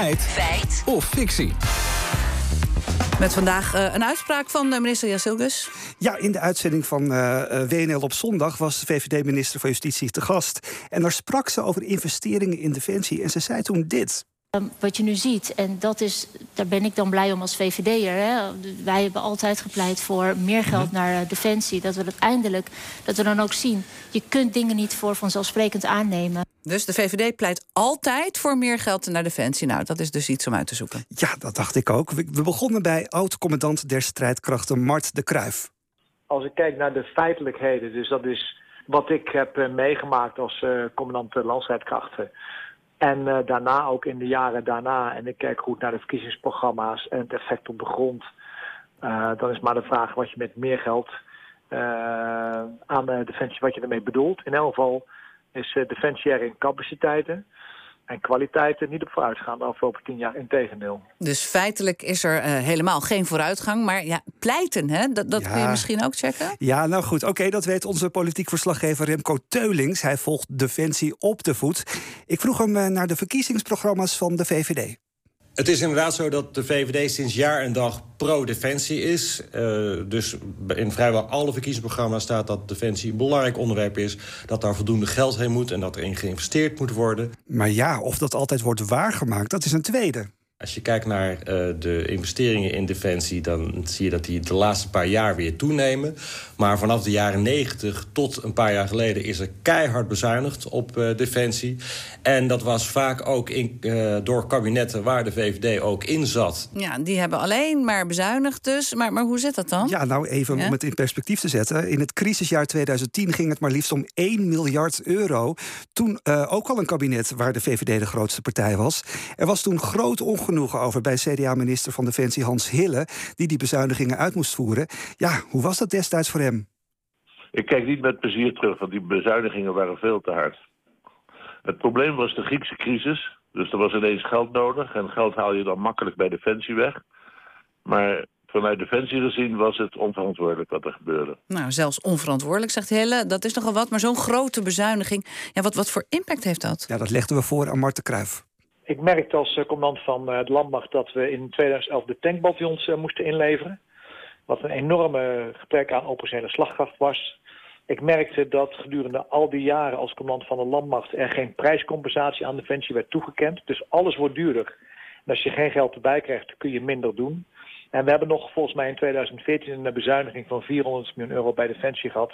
Feit. Feit. Of fictie. Met vandaag uh, een uitspraak van uh, minister Jassilgus. Ja, in de uitzending van uh, WNL op zondag was de VVD-minister van Justitie te gast. En daar sprak ze over investeringen in defensie. En ze zei toen dit. Um, wat je nu ziet, en dat is, daar ben ik dan blij om als VVD'er. Hè? Wij hebben altijd gepleit voor meer geld -hmm. naar uh, defensie. Dat we dat eindelijk, dat we dan ook zien. Je kunt dingen niet voor vanzelfsprekend aannemen. Dus de VVD pleit altijd voor meer geld naar defensie. Nou, dat is dus iets om uit te zoeken. Ja, dat dacht ik ook. We begonnen bij oud-commandant der strijdkrachten Mart de Kruif. Als ik kijk naar de feitelijkheden, dus dat is wat ik heb uh, meegemaakt als uh, commandant landstrijdkrachten. En uh, daarna ook in de jaren daarna, en ik kijk goed naar de verkiezingsprogramma's en het effect op de grond. Uh, dan is maar de vraag wat je met meer geld uh, aan defensie, wat je ermee bedoelt. In elk geval is defensie er in capaciteiten en kwaliteiten niet op vooruitgaan de afgelopen tien jaar. Integendeel. Dus feitelijk is er uh, helemaal geen vooruitgang. Maar ja, pleiten, hè? dat, dat ja. kun je misschien ook checken? Ja, nou goed. Oké, okay, dat weet onze politiek verslaggever Remco Teulings. Hij volgt Defensie op de voet. Ik vroeg hem uh, naar de verkiezingsprogramma's van de VVD. Het is inderdaad zo dat de VVD sinds jaar en dag pro-defensie is. Uh, dus in vrijwel alle verkiezingsprogramma's staat dat defensie een belangrijk onderwerp is. Dat daar voldoende geld heen moet en dat erin geïnvesteerd moet worden. Maar ja, of dat altijd wordt waargemaakt, dat is een tweede. Als je kijkt naar uh, de investeringen in defensie... dan zie je dat die de laatste paar jaar weer toenemen. Maar vanaf de jaren 90 tot een paar jaar geleden... is er keihard bezuinigd op uh, defensie. En dat was vaak ook in, uh, door kabinetten waar de VVD ook in zat. Ja, die hebben alleen maar bezuinigd dus. Maar, maar hoe zit dat dan? Ja, nou even ja? om het in perspectief te zetten. In het crisisjaar 2010 ging het maar liefst om 1 miljard euro. Toen ook al een kabinet waar de VVD de grootste partij was. Er was toen groot ongenoegen genoegen over bij CDA-minister van Defensie Hans Hille, die die bezuinigingen uit moest voeren. Ja, hoe was dat destijds voor hem? Ik kijk niet met plezier terug, want die bezuinigingen waren veel te hard. Het probleem was de Griekse crisis. Dus er was ineens geld nodig. En geld haal je dan makkelijk bij Defensie weg. Maar vanuit Defensie gezien was het onverantwoordelijk wat er gebeurde. Nou, zelfs onverantwoordelijk, zegt Hille. Dat is nogal wat. Maar zo'n grote bezuiniging, ja, wat, wat voor impact heeft dat? Ja, dat legden we voor aan Marten Kruijf. Ik merkte als uh, commandant van uh, de landmacht dat we in 2011 de tankbataljons uh, moesten inleveren. Wat een enorme gebrek aan operationele slagkracht was. Ik merkte dat gedurende al die jaren als commandant van de landmacht er geen prijscompensatie aan Defensie werd toegekend. Dus alles wordt duurder. En als je geen geld erbij krijgt, kun je minder doen. En we hebben nog volgens mij in 2014 een bezuiniging van 400 miljoen euro bij Defensie gehad.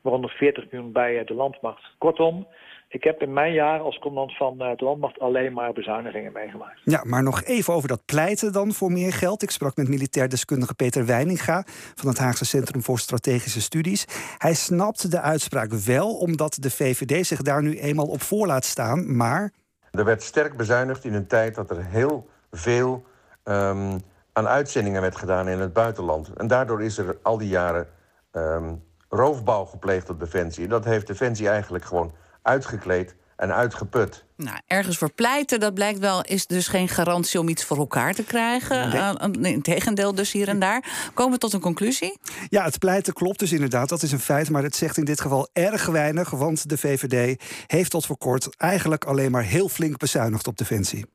Waaronder 40 miljoen bij de landmacht. Kortom, ik heb in mijn jaar als commandant van de landmacht alleen maar bezuinigingen meegemaakt. Ja, maar nog even over dat pleiten dan voor meer geld. Ik sprak met militair deskundige Peter Weininga van het Haagse Centrum voor Strategische Studies. Hij snapt de uitspraak wel, omdat de VVD zich daar nu eenmaal op voor laat staan. Maar. Er werd sterk bezuinigd in een tijd dat er heel veel um, aan uitzendingen werd gedaan in het buitenland. En daardoor is er al die jaren um, roofbouw gepleegd op Defensie. En dat heeft Defensie eigenlijk gewoon uitgekleed en uitgeput. Nou, ergens voor pleiten, dat blijkt wel, is dus geen garantie om iets voor elkaar te krijgen. Nee. Uh, Integendeel dus hier en daar. Komen we tot een conclusie? Ja, het pleiten klopt dus inderdaad, dat is een feit. Maar het zegt in dit geval erg weinig, want de VVD heeft tot voor kort eigenlijk alleen maar heel flink bezuinigd op Defensie.